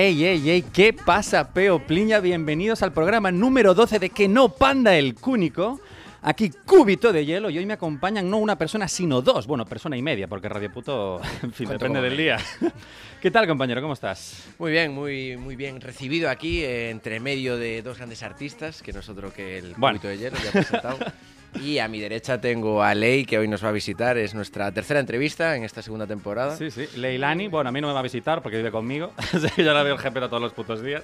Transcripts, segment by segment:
Ey, ey, ey, ¿qué pasa, Peo Pliña? Bienvenidos al programa número 12 de Que no panda el cúnico. Aquí, cúbito de hielo, y hoy me acompañan no una persona, sino dos. Bueno, persona y media, porque Radio Puto, en fin, depende del día. ¿Qué tal, compañero? ¿Cómo estás? Muy bien, muy, muy bien. Recibido aquí, eh, entre medio de dos grandes artistas, que no es otro que el Bueno. cúbito de hielo, ya presentado. Y a mi derecha tengo a Ley, que hoy nos va a visitar. Es nuestra tercera entrevista en esta segunda temporada. Sí, sí. Leilani, bueno, a mí no me va a visitar porque vive conmigo. Yo la veo el jefe todos los putos días.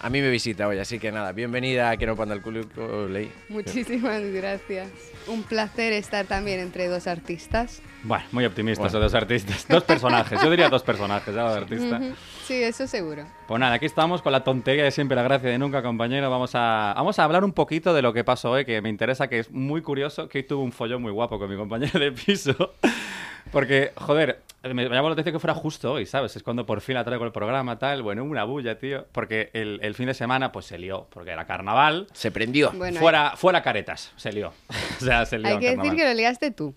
A mí me visita hoy, así que nada, bienvenida a Que no panda el cúbico, Ley. Muchísimas gracias. Un placer estar también entre dos artistas. Bueno, muy optimistas Bueno. esos dos artistas. Dos personajes, yo diría dos personajes, ya, de artista. Sí, eso seguro. Pues nada, aquí estamos con la tontería de siempre, la gracia de nunca, compañero. Vamos a, vamos a hablar un poquito de lo que pasó hoy, que me interesa, que es muy curioso, que hoy tuve un follón muy guapo con mi compañero de piso. Porque, joder, me, llamó la atención que fuera justo hoy, ¿sabes? Es cuando por fin la traigo el programa, tal. Bueno, una bulla, tío. Porque el, el fin de semana, pues se lió, porque era carnaval. Se prendió. Bueno, fuera, fuera caretas, se lió. o sea, se lió hay que decir carnaval. que lo liaste tú.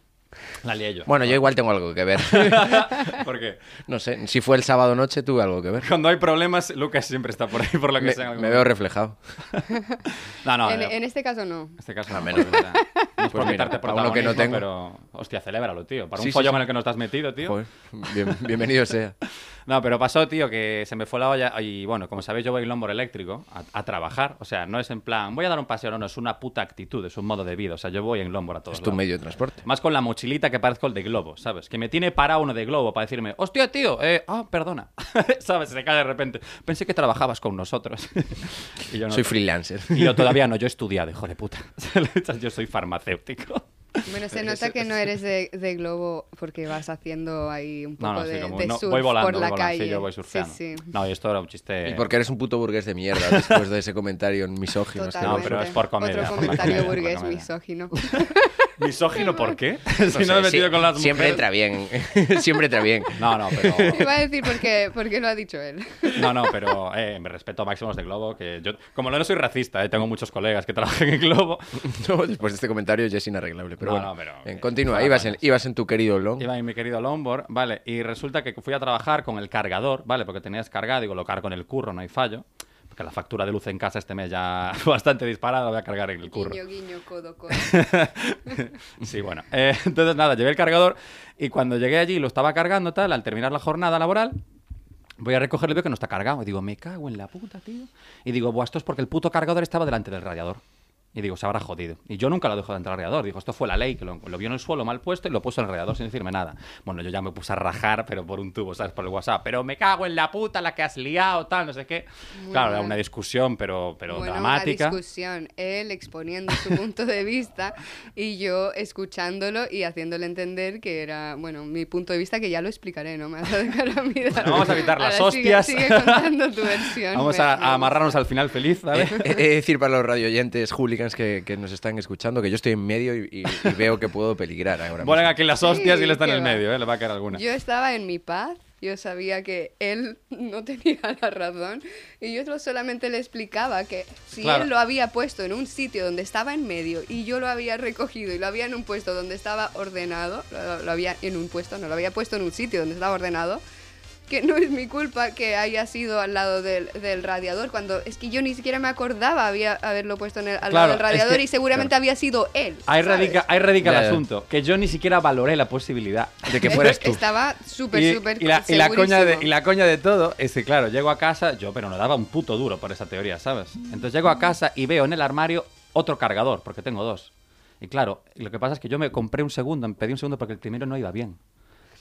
La lié yo. Bueno, yo igual tengo algo que ver. Porque No sé, si fue el sábado noche tuve algo que ver. cuando hay problemas, Lucas siempre está por ahí, por lo que Me, sea. me veo reflejado. No, no, en, eh, en este caso no. En este caso, Ah, no, menos. No es por Pues quitarte uno que no protagonismo, tengo. Pero, hostia, celébralo, tío. Para un Sí, sí, follón sí. en el que no estás metido, tío. Joder, bien- bienvenido sea. No, pero pasó, tío, que se me fue la olla. Y bueno, como sabéis, yo voy en lombo eléctrico a, a trabajar. O sea, no es en plan, voy a dar un paseo, no, no, es una puta actitud, es un modo de vida. O sea, yo voy en lombo a todos Es tu medio de transporte. Más con la mochilita que parezco el de Globo, ¿sabes? Que me tiene parado uno de Globo para decirme, hostia, tío, eh, ah, perdona. ¿Sabes? Se cae de repente. Pensé que trabajabas con nosotros. y yo no. Soy freelancer. Y yo todavía no, yo he estudiado, hijo de puta. yo soy farmacéutico. Bueno, se nota que no eres de, de globo porque vas haciendo ahí un No, poco no, sí, de, como de no, surf voy volando, por voy la volando, calle. sí, yo voy surfeando. Sí, sí. No, y esto era un chiste. Y porque eres un puto burgués de mierda después de ese comentario misógino. que No, Totalmente. pero es por comedia, Otro comentario burgués comedia. misógino. ¿Misógino por qué? si No no, sé, me he metido sí- con las Siempre mujeres. entra bien. siempre entra bien. No, no, pero. Iba a decir porque, porque lo ha dicho él. No, no, pero eh, me respeto máximos de Globo. Que yo, como no soy racista, eh, tengo muchos colegas que trabajan en Globo. No, después de este comentario ya es inarreglable. Pero No, bueno, no, pero- en- continúa. Ibas en, ibas en tu querido long. Iba en mi querido longboard, vale, y resulta que fui a trabajar con el cargador, vale, porque tenía descargado, digo, lo cargo en el curro, no hay fallo. Porque la factura de luz en casa este mes ya bastante disparada, la voy a cargar en el curro. Guiño, guiño, codo, codo. Sí, bueno. Eh, entonces, nada, llevé el cargador y cuando llegué allí lo estaba cargando, tal, al terminar la jornada laboral, voy a recogerlo y veo que no está cargado. Y digo, me cago en la puta, tío. Y digo, Buah, esto es porque el puto cargador estaba delante del radiador. Y digo, se habrá jodido. Y yo nunca lo dejo delante del radiador. Digo, esto fue la ley, que lo, lo vio en el suelo mal puesto y lo puso en el radiador sin decirme nada. Bueno, yo ya me puse a rajar, pero por un tubo, ¿sabes? Por el WhatsApp. Pero me cago en la puta, la que has liado, tal, no sé qué. Muy claro, era una discusión, pero, pero bueno, dramática. una discusión, él exponiendo su punto de vista y yo escuchándolo y haciéndole entender que era, bueno, mi punto de vista que ya lo explicaré, no me vas a dejar a mí dar- Bueno, vamos a evitar las Ahora sigue- hostias. Sigue, contando tu versión. Vamos a, a amarrarnos al final feliz, ¿vale? He de decir para los radioyentes que, que nos están escuchando que yo estoy en medio y, y- y veo que puedo peligrar ahora Ponen aquí las hostias y él está en el va. medio, ¿eh? Le va a caer alguna. Yo estaba en mi paz, yo sabía que él no tenía la razón y yo solamente le explicaba que si Claro. él lo había puesto en un sitio donde estaba en medio y yo lo había recogido y lo había en un puesto donde estaba ordenado, lo, lo había en un puesto, no lo había puesto en un sitio donde estaba ordenado, que no es mi culpa que haya sido al lado del, del radiador, cuando es que yo ni siquiera me acordaba había, haberlo puesto en el- al Claro, lado del es radiador que- y seguramente claro. había sido él. Ahí ¿sabes? radica, ahí radica Ya, el ya. asunto, que yo ni siquiera valoré la posibilidad. De que fueras tú. Estaba súper, Y, súper y la, y la coña de, y la coña de todo es que, claro, llego a casa, yo, pero no daba un puto duro por esa teoría, ¿sabes? Entonces llego a casa y veo en el armario otro cargador, porque tengo dos. Y claro, lo que pasa es que yo me compré un segundo, me pedí un segundo porque el primero no iba bien.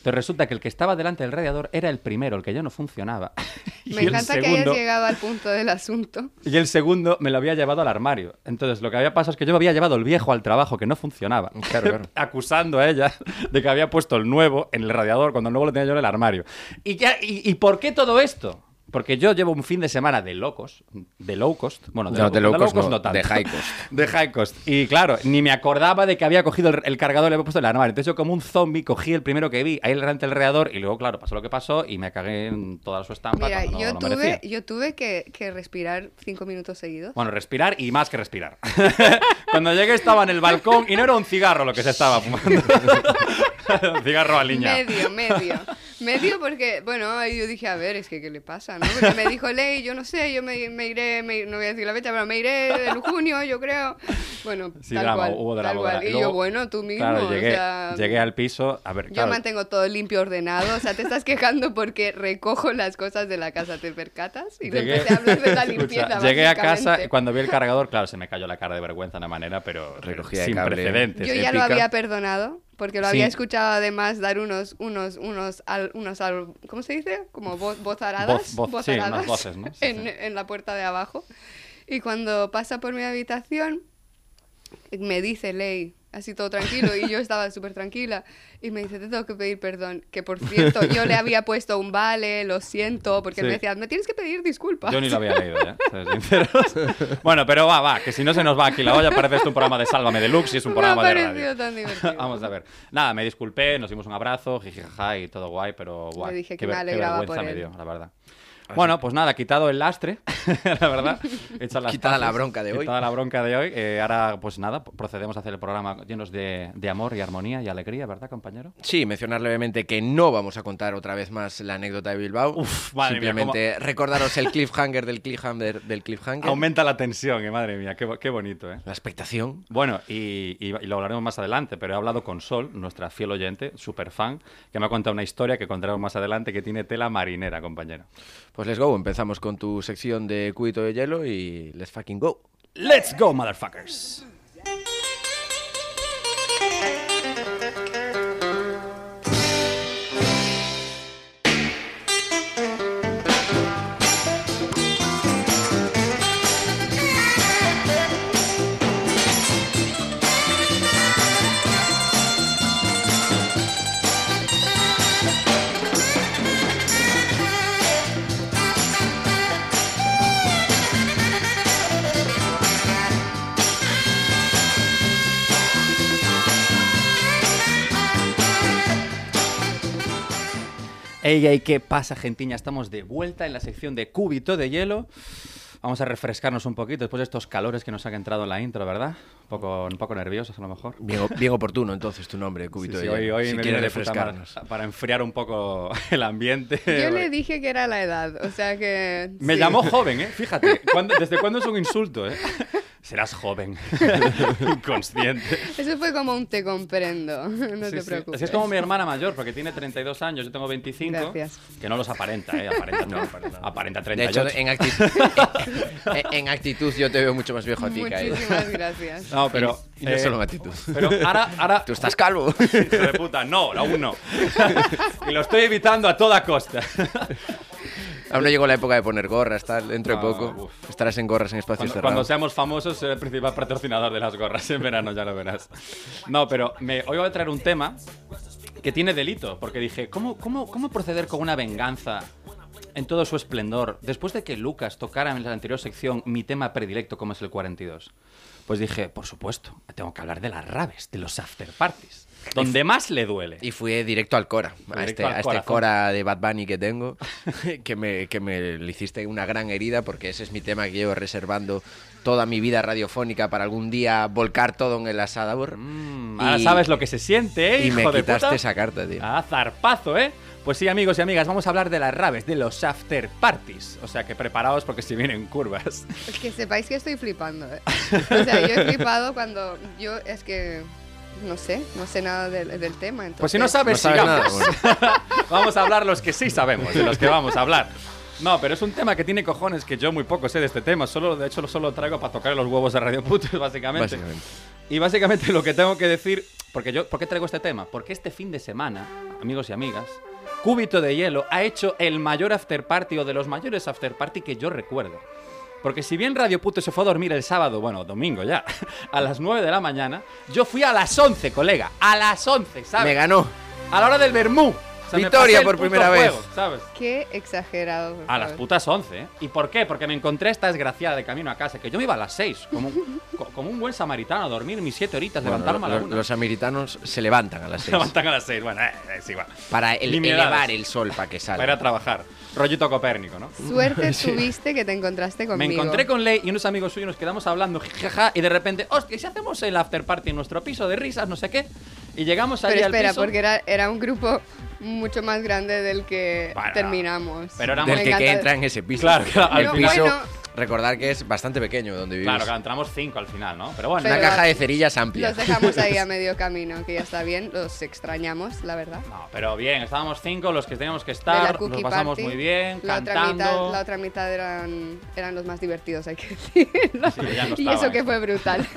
Entonces resulta que el que estaba delante del radiador era el primero, el que ya no funcionaba. Y Me el encanta que segundo- hayas llegado al punto del asunto. Y el segundo me lo había llevado al armario. Entonces lo que había pasado es que yo me había llevado el viejo al trabajo, que no funcionaba. Claro, claro. Acusando a ella de que había puesto el nuevo en el radiador cuando el nuevo lo tenía yo en el armario. ¿Y, ya, y, y por qué todo esto? Porque yo llevo un fin de semana de locos, de low cost. Bueno, de, No, low, de low cost no, tanto. de high cost. De high cost. Y claro, ni me acordaba de que había cogido el, el cargador y le había puesto en el armario. Entonces yo como un zombie cogí el primero que vi, ahí delante del radiador, y luego, claro, pasó lo que pasó y me cagué en toda su estampa. Mira, no yo, tuve, yo tuve que, que respirar cinco minutos seguidos. Bueno, respirar y más que respirar. Cuando llegué estaba en el balcón y no era un cigarro lo que se estaba fumando. un cigarro a liña. Medio, medio. Medio porque, bueno, ahí yo dije, a ver, es que ¿qué le pasa? ¿No? Porque me dijo Ley, yo no sé, yo me, me iré, me- no voy a decir la fecha, pero me iré en junio, yo creo. Bueno, Sí, tal drama, cual. hubo tal drama, cual. drama. Y, luego, yo, bueno, tú mismo. Claro, o llegué, sea, llegué al piso. A ver, Yo claro, mantengo todo limpio, ordenado. O sea, te estás quejando porque recojo las cosas de la casa, ¿te percatas? Y Llegué, empecé a hablar de la Escucha, limpieza. llegué a casa y cuando vi el cargador, claro, se me cayó la cara de vergüenza de una manera, pero Recogida de sin cable. precedentes. Yo ya lo épica. había perdonado, porque lo Sí. había escuchado además dar unos, unos, unos, al- unos al- ¿cómo se dice? Como vo- vozaradas. Voz- voz- sí, unas vozaradas voces, ¿no? Sí, en, sí. en la puerta de abajo. Y cuando pasa por mi habitación, me dice Ley, así todo tranquilo, y yo estaba súper tranquila, y me dice, te tengo que pedir perdón, que por cierto, yo le había puesto un vale, lo siento, porque Sí. me decía, me tienes que pedir disculpas. Yo ni lo había leído sinceros. bueno, pero va, va, que si no se nos va aquí la olla, parece esto un programa de Sálvame Deluxe y es un Me ha programa de parecido radio. tan divertido. Vamos a ver. Nada, me disculpé, nos dimos un abrazo, jijijaja y todo guay, pero guay. dije qué que me ver- qué alegraba vergüenza por me él. dio, la verdad. Bueno, pues nada, quitado el lastre, la verdad. las Quitada la bronca de hoy. Quitada la bronca de hoy. eh, ahora, pues nada, procedemos a hacer el programa llenos de, de amor y armonía y alegría, ¿verdad, compañero? Sí, mencionar levemente que no vamos a contar otra vez más la anécdota de Bilbao. Uf, madre mía, Simplemente recordaros el cliffhanger del cliffhanger del cliffhanger. Aumenta la tensión, eh, madre mía, qué, bo- qué bonito, ¿eh? La expectación. Bueno, y, y- y lo hablaremos más adelante, pero he hablado con Sol, nuestra fiel oyente, super fan, que me ha contado una historia que contaremos más adelante que tiene tela marinera, compañero. Pues let's go. Empezamos con tu sección de cubito de hielo y let's fucking go. ¡Let's go, motherfuckers! Ey, ey, ¿qué pasa, gentiña? Estamos de vuelta en la sección de cúbito de hielo. Vamos a refrescarnos un poquito después de estos calores que nos han entrado en la intro, ¿verdad? Un poco, un poco nerviosos a lo mejor. Bien, bien oportuno entonces tu nombre, cubito Sí, sí, hoy, hoy si me viene refrescarnos. Para enfriar un poco el ambiente. Yo le dije que era la edad, o sea que... Me sí. llamó joven, ¿eh? Fíjate, ¿cuándo- ¿desde cuándo es un insulto, eh? Serás joven. Inconsciente. Eso fue como un te comprendo, no Sí, te sí. preocupes. Así es como mi hermana mayor, porque tiene 32 años, yo tengo 25. Gracias. Que no los aparenta, ¿eh? Aparenta, no, aparenta De 38. hecho, en actitud, en, en actitud yo te veo mucho más viejo a ti. Muchísimas gracias. No, pero. Y no eh, solo actitud. Pero ahora. ahora Tú estás calvo. De puta, no, aún no. y lo estoy evitando a toda costa. Aún no llegó la época de poner gorras, tal. Dentro de No, poco estarás en gorras en espacios Cuando, cuando cerrados. seamos famosos, seré el principal patrocinador de las gorras en verano, ya lo verás. No, pero me, hoy voy a traer un tema que tiene delito, porque dije, ¿cómo, cómo, cómo proceder con una venganza en todo su esplendor después de que Lucas tocara en la anterior sección mi tema predilecto, como es el 42? Pues dije, por supuesto, tengo que hablar de las raves, de los after parties, donde más le duele. Y fui directo al Cora, a este, al a este. Cora de Bad Bunny que tengo, que me, que me le hiciste una gran herida porque ese es mi tema que llevo reservando toda mi vida radiofónica para algún día volcar todo en el asador. Mm, ahora sabes lo que se siente, ¿eh? Y me hijo de quitaste puta? esa carta, tío. Ah, zarpazo, ¿eh? Pues sí, amigos y amigas, vamos a hablar de las raves, de los after parties. O sea que preparaos porque si vienen curvas. Es que sepáis que estoy flipando, ¿eh? O sea, yo he flipado cuando yo, es que, no sé, no sé nada del, del tema. Entonces, Pues si no sabes, No sabes nada, sigamos. vamos a hablar los que sí sabemos, de los que vamos a hablar. No, pero es un tema que tiene cojones que yo muy poco sé de este tema. Solo, de hecho, solo lo traigo para tocar los huevos de Radio Putos, básicamente. Básicamente. Y básicamente lo que tengo que decir Porque yo, ¿por qué traigo este tema? Porque este fin de semana, amigos y amigas, Cúbito de Hielo ha hecho el mayor after party o de los mayores after party que yo recuerdo. Porque si bien Radio Puto se fue a dormir el sábado, bueno, domingo ya, a las 9 de la mañana, yo fui a las 11, colega, a las 11, ¿sabes? Me ganó. A la hora del Bermú. Sea, me Victoria por primera vez. juego, ¿sabes? Qué exagerado. por A las putas 11, ¿eh? ¿Y por qué? Porque me encontré esta desgraciada de camino a casa, que yo me iba a las 6, como, co- como un buen samaritano a dormir mis 7 horitas, Bueno, levantarme a la los, 1. los samaritanos se levantan a las Se 6 levantan a las 6, bueno, eh, es igual. para el- elevar el sol para que Para ir a salga. trabajar. Rollito Copérnico, ¿no? Suerte tuviste que te encontraste conmigo. Me encontré con Ley y unos amigos suyos, nos quedamos hablando, jaja, y de repente, hostia, ¿y si hacemos el after party en nuestro piso de risas, no sé qué? Y llegamos allí Pero al espera, piso. porque era, era un grupo mucho más grande del que Bueno, terminamos. pero éramos- Del que, que entra en ese piso. Claro, claro, al piso, Bueno. Recordar que es bastante pequeño donde vivís. Claro, claro, entramos 5 al final, ¿no? Pero bueno, Una Pero- caja de cerillas amplia. Los dejamos ahí a medio camino, que ya está bien. Los extrañamos, la verdad. No, pero bien, estábamos cinco los que teníamos que estar, nos pasamos party. muy bien, la Otra cantando. mitad, la otra mitad eran, eran los más divertidos, hay que decirlo. Sí, ya no y eso que fue brutal.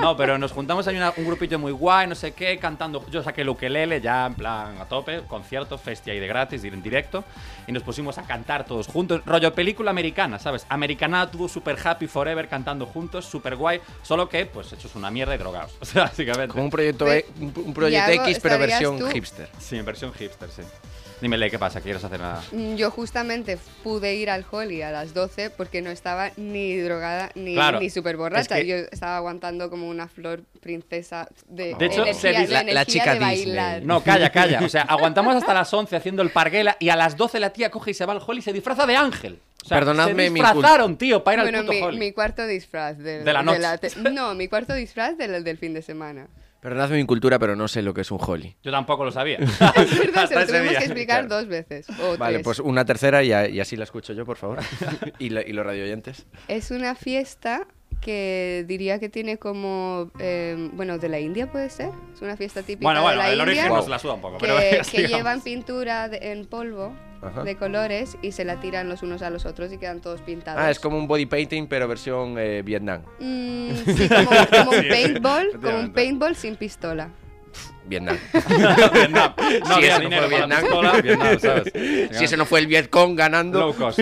No, pero nos juntamos ahí una- un grupillo muy guay, no sé qué, cantando. Yo saqué el ukelele ya en plan a tope, concierto, festia y de gratis, ir en directo. Y nos pusimos a cantar todos juntos. Rollo película americana, ¿sabes? Americana tuvo super happy forever cantando juntos, super guay. Solo que, pues, hechos una mierda y drogados. O sea, básicamente. Como un proyecto, E- un, un proyecto X, pero ¿estarías versión tú? hipster. Sí, en versión hipster, sí. Dime, Ley, ¿qué pasa? ¿Quieres hacer nada? Mm, Yo justamente pude ir al Holly a las 12 porque no estaba ni drogada ni, Claro, ni súper borracha. es que- Yo estaba aguantando como una flor princesa de, De hecho, energía, se dice- la- la chica de Disney. bailar. No, calla, calla. O sea, aguantamos hasta las 11 haciendo el parguela y a las 12 la tía coge y se va al hall y se disfraza de ángel. O sea, Perdonadme se mi disfrazaron, tío, para ir Bueno, al puto mi, Holly. mi cuarto disfraz del- De la noche. te- no, mi cuarto disfraz del, del fin de semana. Perdonadme mi cultura, pero no sé lo que es un holly. Yo tampoco lo sabía. Es verdad, se lo día. que explicar Claro. dos veces. O Vale, tres. pues una tercera y, a- y así la escucho yo, por favor. y, lo- y los radioyentes. Es una fiesta que diría que tiene como, eh, bueno, de la India puede ser. Es una fiesta típica Bueno, bueno, de la el origen India nos la suda un poco, que, pero que llevan pintura de- en polvo Ajá. de colores y se la tiran los unos a los otros y quedan todos pintados. Ah, es como un body painting, pero versión eh, Vietnam. Mm, sí, como, como un paintball, como un paintball sin pistola. Vietnam. Vietnam. No Si había eso no fue Vietnam. pistola, Vietnam, ¿sabes? si ese no fue el Vietcong ganando. Low cost.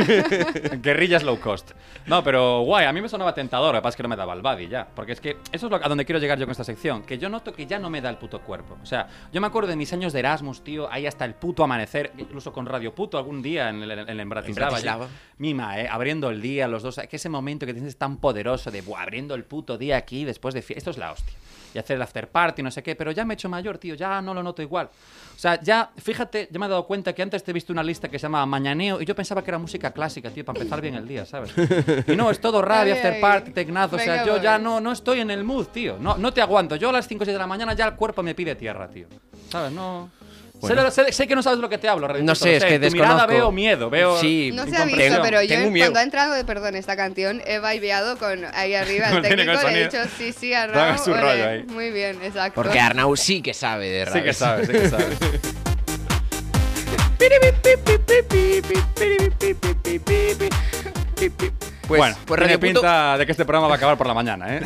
Guerrillas low cost. No, pero guay, a mí me sonaba tentador, lo que pasa es que no me daba el body ya. Porque es que eso es lo, a donde quiero llegar yo con esta sección. Que yo noto que ya no me da el puto cuerpo. O sea, yo me acuerdo de mis años de Erasmus, tío, ahí hasta el puto amanecer, incluso con Radio Puto algún día en, el, en, en Bratislava. Bratislava. Mima, eh, abriendo el día, los dos. Que ese momento que tienes tan poderoso de, buah, abriendo el puto día aquí después de. Esto es la hostia. Y hacer el after party, no sé qué. Pero ya me he hecho mayor, tío, ya no lo noto igual. O sea, ya, fíjate, ya me he dado cuenta que antes te he visto una lista que se llamaba Mañaneo y yo pensaba que era música clásica, tío, para empezar bien el día, ¿sabes? Y no, es todo radio, after party, tecnazo. O sea, yo ya no, no estoy en el mood, tío. No, no te aguanto. Yo a las 5 o 6 de la mañana ya el cuerpo me pide tierra, tío. ¿Sabes? No. Sé, Bueno. sé- sé que no sabes lo que te hablo, Radio No sé, es que Tu mirada desconozco. veo miedo, veo. Sí, No se ha visto, Tengo- pero yo cuando ha entrado, perdón, esta canción, he vibeado con ahí arriba el Tiene técnico, le he dicho sí, sí, a Dame Raúl, su ole, rollo ahí. Muy bien, exacto. Porque Arnau sí que sabe de Sí radio. que sabes, sí que sabes. Pues, bueno, pues tiene Radio Puto- pinta de que este programa va a acabar por la mañana, ¿eh?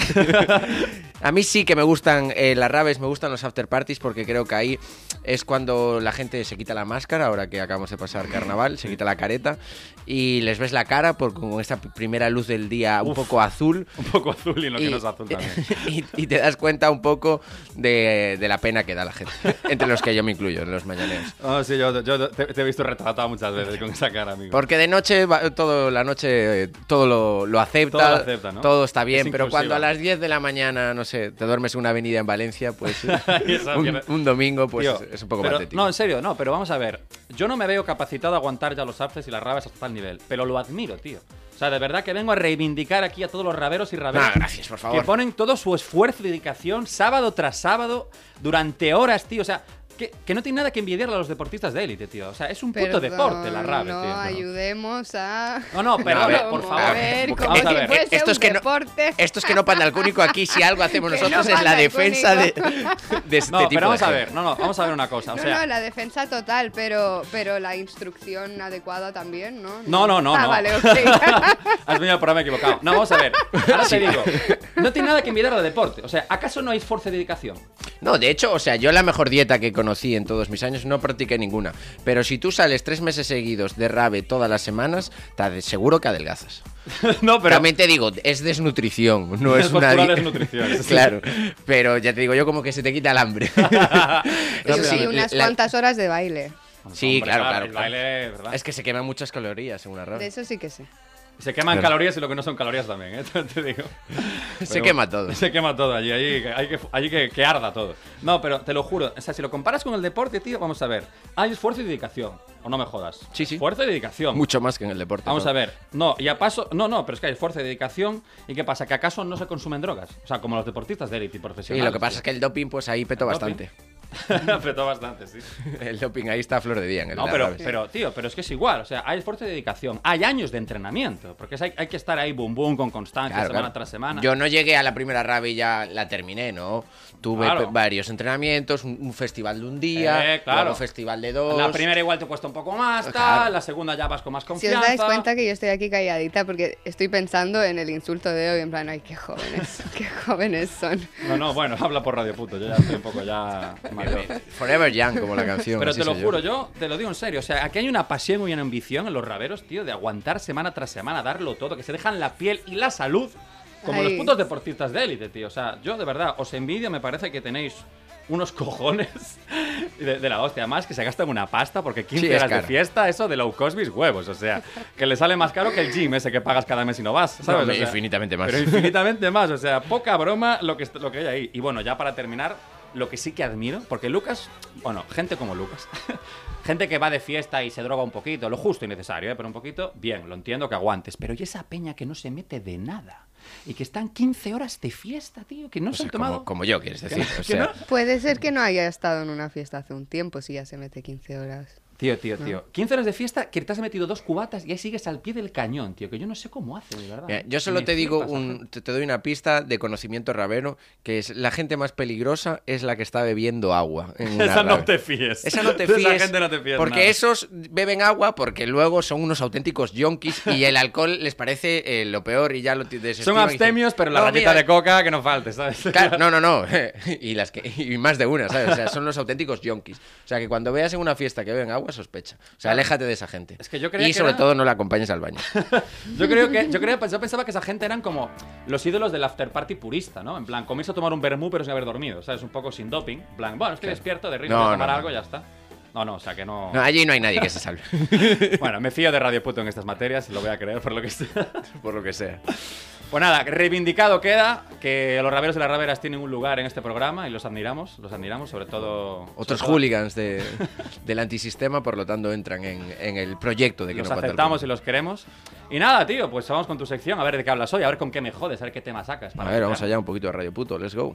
A mí sí que me gustan eh, las raves, me gustan los after parties porque creo que ahí es cuando la gente se quita la máscara, ahora que acabamos de pasar carnaval, se quita la careta y les ves la cara por con esta primera luz del día un Uf. poco azul. Un poco azul y lo que no es azul también. y- y te das cuenta un poco de, de la pena que da la gente, entre los que yo me incluyo, en los mañaneos. Oh, sí, yo, yo te, te he visto retratado muchas veces con esa cara, amigo. Porque de noche, todo la noche, eh, todo lo, lo acepta, Todo lo acepta, ¿no? todo está bien, Es pero cuando a las 10 de la mañana, no sé, te duermes en una avenida en Valencia, pues un, domingo, pues Tío, es un poco pero- patético. No, en serio, no, pero vamos a ver. Yo no me veo capacitado a aguantar ya los aftes y las rabes hasta tal nivel, pero lo admiro, tío. O sea, de verdad que vengo a reivindicar aquí a todos los raberos y raberos. Gracias, por favor. Que ponen todo su esfuerzo y dedicación sábado tras sábado durante horas, tío. O sea, que, que no tiene nada que envidiarle a los deportistas de élite, tío. O sea, es un puto Perdón, deporte la rabe, no, tío. ayudemos a... No, no, pero No, a ver, por favor. A ver, Vamos como a si ver. fuese Esto es un que no- deporte. Esto es que no panda el cúnico aquí, si algo hacemos Que nosotros no es la defensa de, de este No, tipo pero de vamos a ver, no, no, vamos a ver una cosa. O no, sea, no, la defensa total, pero, pero la instrucción adecuada también, ¿no? No, no, no, Ah, no. vale, ok. Has venido al programa equivocado. No, vamos a ver. Ahora te digo. No tiene nada que envidiar al deporte. O sea, ¿acaso no hay esfuerzo y dedicación? No, de hecho, o sea, yo la mejor dieta que conocí en todos mis años no practiqué ninguna. Pero si tú sales tres meses seguidos de rave todas las semanas, te seguro que adelgazas. no, pero... También te digo, es desnutrición, no es Es una desnutrición, claro, pero ya te digo yo como que se te quita el hambre. Eso sí, unas la- cuantas horas de baile. Sí, Hombre, claro, claro. El claro. baile, ¿verdad? Es que se queman muchas calorías en una De rave. eso sí que sé. Se queman calorías y lo que no son calorías también, ¿eh? te digo. Se Pero- quema todo. Se quema todo allí, allí, hay que, allí que, que arda todo. No, pero te lo juro, o sea, si lo comparas con el deporte, tío, vamos a ver. Hay esfuerzo y dedicación, o no me jodas. Sí, sí. Esfuerzo y dedicación. Mucho más que en el deporte. Vamos a ver, no, y a paso, no, no, pero es que hay esfuerzo y dedicación. ¿Y qué pasa? ¿Que acaso no se consumen drogas? O sea, como los deportistas de élite y profesionales. lo que pasa es que el doping, pues ahí petó El bastante. Apretó bastante, sí. El doping ahí está a flor de día en el No, pero, pero, tío, pero es que es igual. O sea, hay esfuerzo y dedicación. Hay años de entrenamiento. Porque es- hay, hay que estar ahí, boom, boom, con constancia, Claro, semana claro. tras semana. Yo no llegué a la primera rave y ya la terminé, ¿no? Tuve Claro. varios entrenamientos, un, un festival de un día, Eh, claro. luego festival de dos. La primera igual te cuesta un poco más, tal. Claro. La segunda ya vas con más Si confianza. os dais cuenta que yo estoy aquí calladita porque estoy pensando en el insulto de hoy, en plan, ay, qué jóvenes, qué jóvenes son. No, no, bueno, habla por radio puto. Yo ya estoy un poco ya Forever Young, como la canción. Pero te lo juro, yo te lo digo en serio. O sea, aquí hay una pasión y una ambición en los raveros, tío, de aguantar semana tras semana, darlo todo, que se dejan la piel y la salud como Ay. los putos deportistas de élite, tío. O sea, yo de verdad os envidio, me parece que tenéis unos cojones de, de la hostia. Además, que se gastan una pasta porque 15 Sí, horas de fiesta, eso de low cost mis huevos. O sea, que le sale más caro que el gym ese que pagas cada mes y no vas, ¿sabes? No, O sea, infinitamente más. Pero infinitamente más. O sea, poca broma lo que, lo que hay ahí. Y bueno, ya para terminar, lo que sí que admiro, porque Lucas, bueno, gente como Lucas, gente que va de fiesta y se droga un poquito, lo justo y necesario, ¿eh? pero un poquito, bien, lo entiendo que aguantes. Pero y esa peña que no se mete de nada y que están 15 horas de fiesta, tío, que no O se sea, han tomado. como, como yo, quieres decir. o que sea, no- Puede ser que no haya estado en una fiesta hace un tiempo si ya se mete 15 horas. Tío, tío, tío. 15 horas de fiesta que te has metido dos cubatas y ahí sigues al pie del cañón, tío, que yo no sé cómo hace, de verdad. Mira, yo solo te digo, un, te, doy una pista de conocimiento ravero, que es la gente más peligrosa es la que está bebiendo agua. en una Esa no te fíes. Esa no te De fíes. Esa gente no te fíes porque nada. esos beben agua porque luego son unos auténticos yonkis y el alcohol les parece eh, lo peor y ya lo ti- Son abstemios, pero la "No, rayita mira, de coca que no falte, ¿sabes? Claro, no, no, no. y, las que, y más de una, ¿sabes? O sea, son los auténticos yonkis. O sea, que cuando veas en una fiesta que beben agua, sospecha. O sea, aléjate de esa gente. Es que yo creía y que sobre era- todo no la acompañes al baño. Yo creo que yo creo yo pensaba que esa gente eran como los ídolos del after party purista, ¿no? En plan, comienza a tomar un vermú pero sin haber dormido, ¿sabes? Un poco sin doping. En plan, bueno, estoy despierto, de ritmo No, de tomar no, algo ya está. No, no, o sea que no. No, allí no hay nadie que se salve. Bueno, me fío de Radio Puto en estas materias, lo voy a creer por lo que sea. Por lo que sea. Pues nada, reivindicado queda que los raveros y las raveras tienen un lugar en este programa y los admiramos, los admiramos, sobre todo. Otros sobre todo- hooligans de, del antisistema, por lo tanto, entran en, en el proyecto de que Los no aceptamos y los queremos. Y nada, tío, pues vamos con tu sección, a ver de qué hablas hoy, a ver con qué me jodes, a ver qué tema sacas. A para ver, que vamos allá un poquito de Radio Puto. Let's go.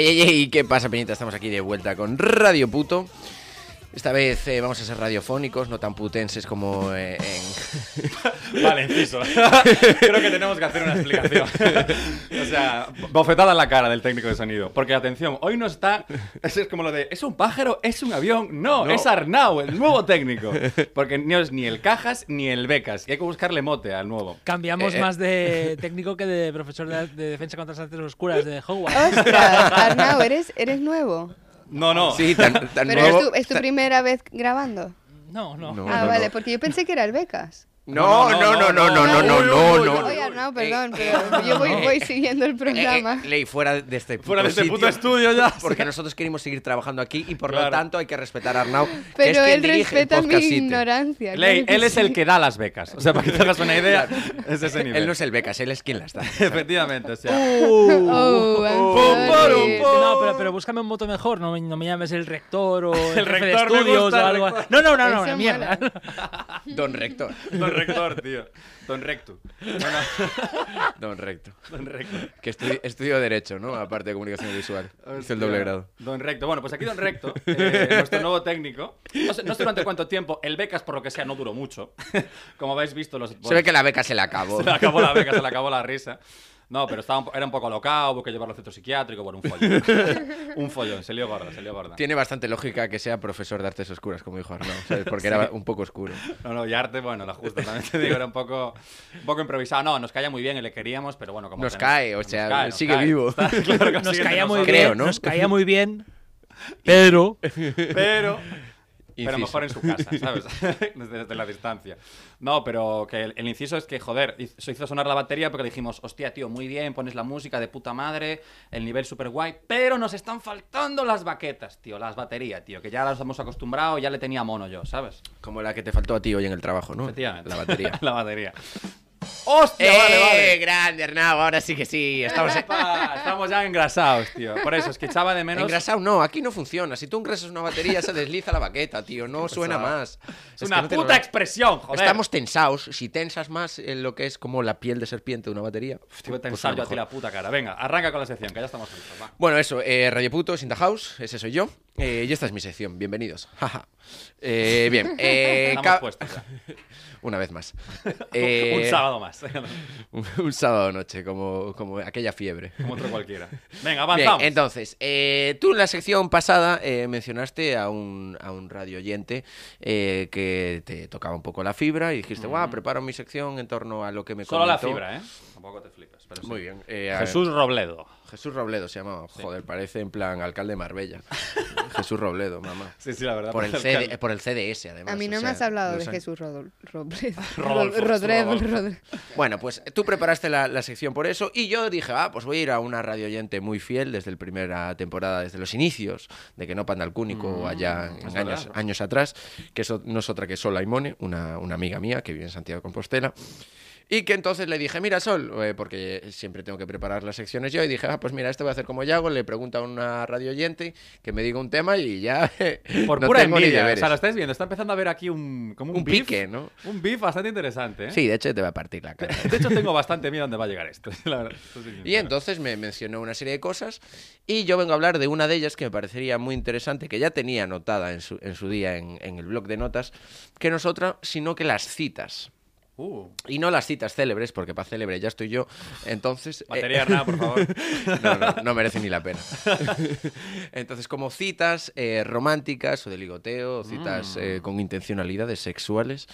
Ey, ey, ¿qué pasa, Peñita? Estamos aquí de vuelta con Radio Puto. Esta vez eh, vamos a ser radiofónicos, no tan putenses como eh, en... Vale, inciso. Creo que tenemos que hacer una explicación. o sea, bofetada en la cara del técnico de sonido. Porque atención, hoy no está. Es, es como lo de. ¿Es un pájaro? ¿Es un avión? No, No. es Arnau, el nuevo técnico. Porque no es ni el Cajas ni el Becas. Y hay que buscarle mote al nuevo. Cambiamos Eh, eh. más de técnico que de profesor de, de defensa contra las artes oscuras de Hogwarts. ¡Ostras! Arnau, ¿eres, eres nuevo? No, no. Sí, tan, tan ¿Pero nuevo... es tu, es tu primera vez grabando? No, no. No, ah, no, vale, no. porque yo pensé que era el Becas. No, no, no, no, no, no, no, no, no. Oye, Arnau, perdón, Eh, pero yo voy, eh, voy siguiendo el Eh, programa. eh, Ley, fuera de este puto Fuera de este puto estudio ya. Porque nosotros queremos seguir trabajando aquí y por lo tanto hay que respetar a Arnau. Pero quien él dirige el respeta mi ignorancia. Ley, él es el que da las becas. O sea, para que te hagas una idea, es ese nivel. Él no es el becas, él es quien las da. Efectivamente, o sea. Oh, sorry. pum, pum. No, pero búscame un moto mejor, no, me- no me llames el rector o el, de rector, me estudios o algo. No, no, no, no, mierda. Don Rector. Don Rector, tío. Don Rectu. Bueno, Don Rector. Don Rector. Que estudi- estudio Derecho, ¿no? Aparte de comunicación visual. Hice el doble grado. Don Recto. Bueno, pues aquí Don Recto, eh, nuestro nuevo técnico. No sé, no sé durante cuánto tiempo. El becas, por lo que sea, no duró mucho. Como habéis visto, los. Se ve que la beca se le acabó. Se le acabó la beca, se le acabó la risa. No, pero estaba un era un poco alocado, hubo que llevarlo al centro psiquiátrico, bueno, un follón. un follón, se lió gorda, se lió gorda. Tiene bastante lógica que sea profesor de artes oscuras, como dijo Arnau, ¿sabes? Porque era un poco oscuro. No, no, y arte, bueno, la justa, también te digo, era un poco, un poco improvisado. No, nos caía muy bien y le queríamos, pero bueno, como Nos cae, o sea, cae, nos sigue cae. vivo. Está claro que Nos caía muy nosotros. Creo, bien, ¿no? nos caía muy bien, pero Pero, pero mejor en su casa, ¿sabes? desde, desde la distancia. No, pero que el, el inciso es que, joder, se hizo sonar la batería porque dijimos, hostia, tío, muy bien, pones la música de puta madre, el nivel súper guay, pero nos están faltando las baquetas, tío, las baterías, tío, que ya las hemos acostumbrado, ya le tenía mono yo, ¿sabes? Como la que te faltó a ti hoy en el trabajo, ¿no? Efectivamente. La batería. la batería. ¡Hostia, vale, vale! ¡Eh, grande, Arnau! Ahora sí que sí. Estamos Epa, estamos ya engrasados, tío. Por eso, es que echaba de menos... Engrasado no, aquí no funciona. Si tú engrasas una batería, se desliza la baqueta, tío. No suena más. Es una que no te puta lo- expresión, joder. Estamos tensados. Si tensas más en lo que es como la piel de serpiente de una batería. Hostia, voy a pues tensar yo a ti la puta cara. Venga, arranca con la sección, que ya estamos listos, va. Bueno, eso, eh, Radio Puto, Sinta House, ese soy yo. Eh, y esta es mi sección, bienvenidos. Jaja. Eh, bien, eh, ca- puestos ya. una vez más. Eh, Un sábado más. un, un sábado noche, como, como aquella fiebre. Como otro cualquiera. Venga, Bien, avanzamos. entonces, eh, tú en la sección pasada eh, mencionaste a un, a un radio oyente eh, que te tocaba un poco la fibra y dijiste, guau, preparo mi sección en torno a lo que me Solo la comentó". fibra, ¿eh? Tampoco te flipes. Pero sí. Muy bien. eh, Jesús Robledo. Jesús Robledo se llamaba. Joder, parece en plan alcalde de Marbella. Jesús Robledo, mamá. Sí, sí, la verdad. Por el, parece CD, alcalde. por el CDS, además. A mí o no me sea, has hablado de Jesús Rodol Robledo. Rodolfo, Rodolfo, Rodolfo. Bueno, pues tú preparaste la, la sección por eso y yo dije, ah, pues voy a ir a una radio oyente muy fiel desde la primera temporada, desde los inicios de que no panda el cúnico allá en Mm, años, atrás, que eso no es otra que Sol Aimone, una, una amiga mía que vive en Santiago de Compostela. Y que entonces le dije, mira, Sol, eh, porque siempre tengo que preparar las secciones yo, y dije, ah, pues mira, esto voy a hacer como Yago, le pregunto a una radio oyente que me diga un tema y ya Por no pura tengo ni envidia. O sea, lo estáis viendo. Está empezando a ver aquí un. Como un, Un beef. pique, ¿no? Un beef bastante interesante, ¿eh? Sí, de hecho te va a partir la cara. De hecho, tengo bastante miedo a dónde va a llegar esto. La verdad. Esto sí, Y entonces me mencionó una serie de cosas y yo vengo a hablar de una de ellas que me parecería muy interesante, que ya tenía anotada en su, en su día en, en el blog de notas, que no es otra, sino que las citas. Uh, Y no las citas célebres, porque para célebre ya estoy yo. Entonces... eh, batería Hernán, por favor. no, no, no merece ni la pena. Entonces, como citas eh, románticas o de ligoteo, citas eh, con intencionalidades sexuales.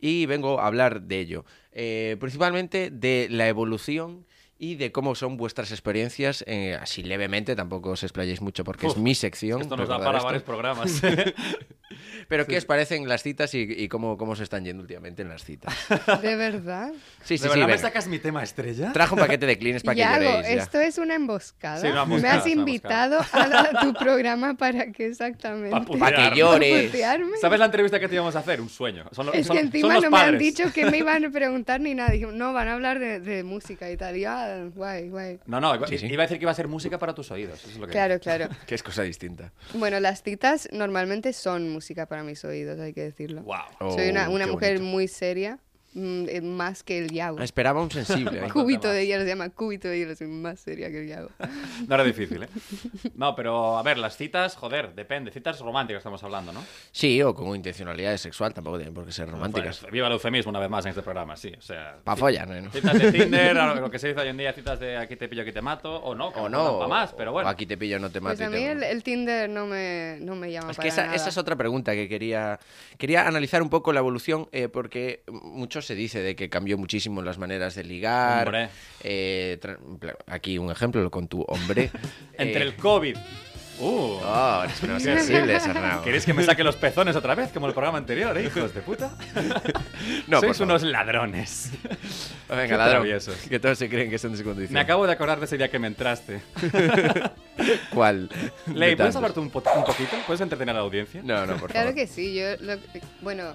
Y vengo a hablar de ello. Eh, principalmente de la evolución y de cómo son vuestras experiencias, eh, así levemente, tampoco os explayéis mucho porque Uf, es mi sección. Esto nos da para esto. varios programas. Pero ¿qué os parecen las citas y, y cómo, cómo se están yendo últimamente en las citas? ¿De verdad? Sí, sí, ¿De sí. verdad me venga. sacas mi tema estrella? Trajo un paquete de cleans para que Yago, lloréis. ya. esto es una emboscada. Sí, una Me emboscada, has es una invitado a, a tu programa para que exactamente. Pa' Para que putearme. llores. ¿Sabes la entrevista que te íbamos a hacer? Un sueño. Son, lo- Es son- que son encima los no me han padres. dicho que me iban a preguntar ni nada. No, van a hablar de, de música y tal. Y yo, ah, guay, guay. No, no, iba, Sí, sí. iba a decir que iba a ser música para tus oídos. Eso es lo que Claro, claro. Que es cosa distinta. Bueno, las citas normalmente son música para mis oídos, hay que decirlo. Wow. Soy una, Oh, una mujer bonito. muy seria, más que el Yago. Esperaba un sensible. ¿eh? Cúbito de hielo, se llama cúbito de hielo, soy más seria que el Yago. No era difícil, ¿eh? No, pero a ver, las citas, joder, depende. Citas románticas estamos hablando, ¿no? Sí, o con intencionalidad sexual, tampoco tienen por qué ser románticas. Pues, viva el eufemismo una vez más en este programa, sí. O sea, Pa' follar, ¿no? citas de Tinder, a lo que se dice hoy en día, citas de aquí te pillo, aquí te mato, o no, que O no, pa' más, pero o bueno. aquí te pillo, no te mato. Pues y a te- mí el, el Tinder no me, no me llama Es para que esa, nada. esa es otra pregunta que quería, quería analizar un poco la evolución, eh, porque mucho se dice de que cambió muchísimo las maneras de ligar. Hombre. eh, en aquí un ejemplo con tu hombre. Entre eh, el COVID. Uh. Oh, eres menos sensible, Sarnau. ¿Queréis que me saque los pezones otra vez, como el programa anterior, eh, hijos de puta? No, Sois unos ladrones. Venga, Qué ladrón. traviesos. Que todos se creen que son de su condición. Me acabo de acordar de ese día que me entraste. ¿Cuál? Ley, De ¿puedes tantos. hablar tú un, po- un poquito? ¿Puedes entretener a la audiencia? No, no, por Claro favor. que sí, yo, lo- bueno,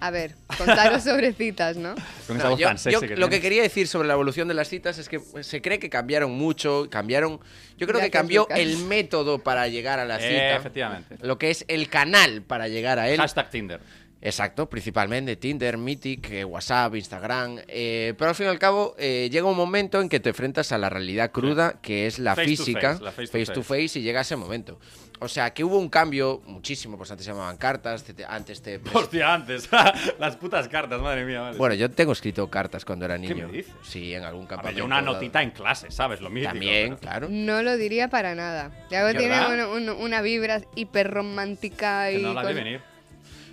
A ver, contaros sobre citas, ¿no? Con esa No, voz yo- tan yo sexy que lo que quería decir sobre la evolución de las citas es que se cree que cambiaron mucho, cambiaron. Yo creo que cambió Lucas. el método para llegar a la Eh, cita, efectivamente. lo que es el canal para llegar a él. Hashtag Tinder. Exacto, principalmente Tinder, Mythic, eh, WhatsApp, Instagram. eh, pero al fin y al cabo eh, llega un momento en que te enfrentas a la realidad cruda, que es la Face to física, face, la face to to face, y llega ese momento. O sea, que hubo un cambio muchísimo, pues antes se llamaban cartas, te- te- antes te... Hostia, antes. Las putas cartas, madre mía. Vale. Bueno, yo tengo escrito cartas cuando era ¿Qué niño. me dices? Sí, en algún campamento. yo una notita en clase, ¿sabes? Lo mítico. También, pero- claro. No lo diría para nada. Yago tiene una, vibra hiper romántica Que y. no la de con- venir.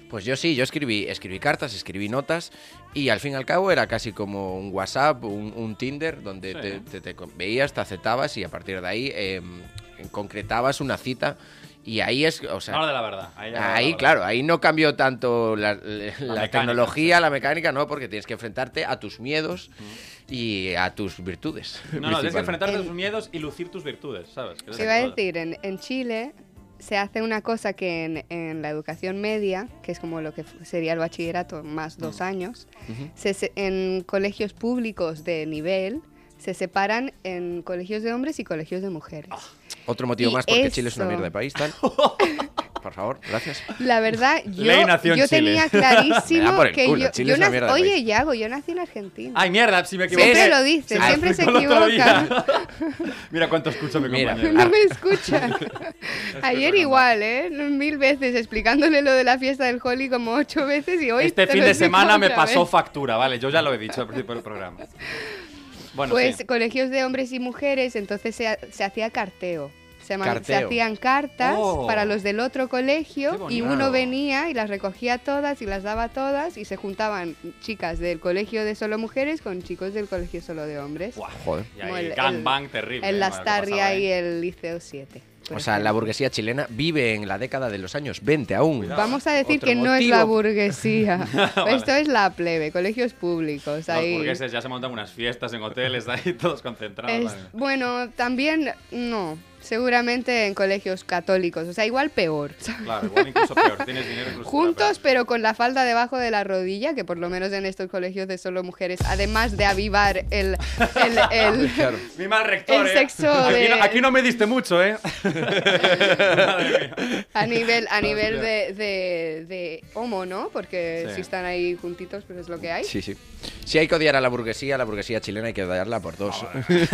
Pues yo sí, yo escribí, escribí cartas, escribí notas y al fin y al cabo era casi como un WhatsApp, un, un Tinder, donde Sí. te, te- te con- veías, te aceptabas y a partir de ahí eh, concretabas una cita y ahí es, o sea, Ahora de la verdad. Ahí, claro, ahí no cambió tanto la, tecnología, la mecánica, no, porque tienes que enfrentarte a tus miedos y a tus virtudes. No, no, tienes que enfrentarte a tus miedos y lucir tus virtudes, ¿sabes? Te iba a decir, en, en Chile se hace una cosa que en, en la educación media, que es como lo que sería el bachillerato más dos años, se se- en colegios públicos de nivel se separan en colegios de hombres y colegios de mujeres. Otro motivo Y más porque Chile es una eso. mierda de país, tal. Por favor, gracias. La verdad, yo, Ley nació en yo Chile. tenía Me clarísimo da por el que culo, yo, Chile yo es una nac- mierda de Oye, país. Yago, yo nací en Argentina. Ay, mierda, si me equivoqué. Siempre lo dice, Ah, siempre se equivoca. Mira cuánto escucha mi Mira. compañero. No me escucha. Ayer igual, ¿eh? Mil veces explicándole lo de la fiesta del Holly como ocho veces y hoy... Este te fin de semana me pasó vez. factura, vale, yo ya lo he dicho al principio del programa. Bueno, Pues sí. colegios de hombres y mujeres, entonces se, ha- se hacía carteo. Se, ma- se Carteo. hacían cartas Oh. para los del otro colegio y uno venía y las recogía todas y las daba todas y se juntaban chicas del colegio de solo mujeres con chicos del colegio solo de hombres. Buah, Joder. Y ahí, el- gangbang terrible. El que pasaba Lastarria ahí. y el Liceo 7. O sea, la burguesía chilena vive en la década de los años 20 aún. Cuidado. Vamos a decir Otro que no es la burguesía. Vale. Esto es la plebe, colegios públicos. Los burgueses ya se montan unas fiestas en hoteles ahí todos concentrados. Es- bueno, también no. Seguramente en colegios católicos. O sea, igual peor. Claro, igual incluso peor. Tienes dinero incluso Juntos, pero con la falda debajo de la rodilla, que por lo menos en estos colegios de solo mujeres, además de avivar el, el, el- Claro. Mi mal rector, El eh. sexo aquí, de- no, aquí no me diste mucho, ¿eh? A nivel, a nivel de, de, de homo, ¿no? Porque Sí. si están ahí juntitos, pues es lo que hay. Sí, sí. Si hay que odiar a la burguesía, la burguesía chilena hay que odiarla por dos. en,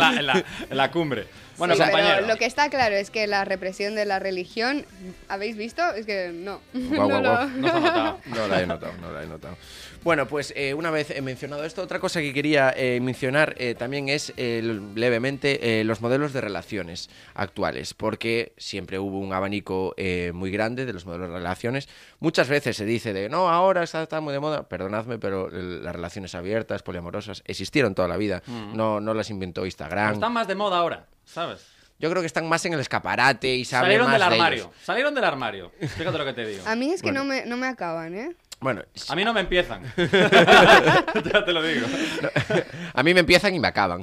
la, en la- en la cumbre. Bueno, Sí, compañero. pero lo que está claro es que la represión de la religión, ¿habéis visto? Es que no. Guau, No guau, lo- guau. No se ha notado. No la he notado, no la he notado. Bueno, pues eh, una vez he mencionado esto, otra cosa que quería eh, mencionar eh, también es eh, l- levemente eh, los modelos de relaciones actuales, porque siempre hubo un abanico eh, muy grande de los modelos de relaciones. Muchas veces se dice de, no, ahora está, está muy de moda, perdonadme, pero el- las relaciones abiertas, poliamorosas, existieron toda la vida, no, no las inventó Instagram. Están más de moda ahora, ¿sabes? Yo creo que están más en el escaparate y saben Salieron más del de armario. ellos. Salieron del armario. Fíjate lo que te digo. A mí es que Bueno. no, me, no me acaban, ¿eh? Bueno, A mí no me empiezan. ya te lo digo. a mí me empiezan y me acaban.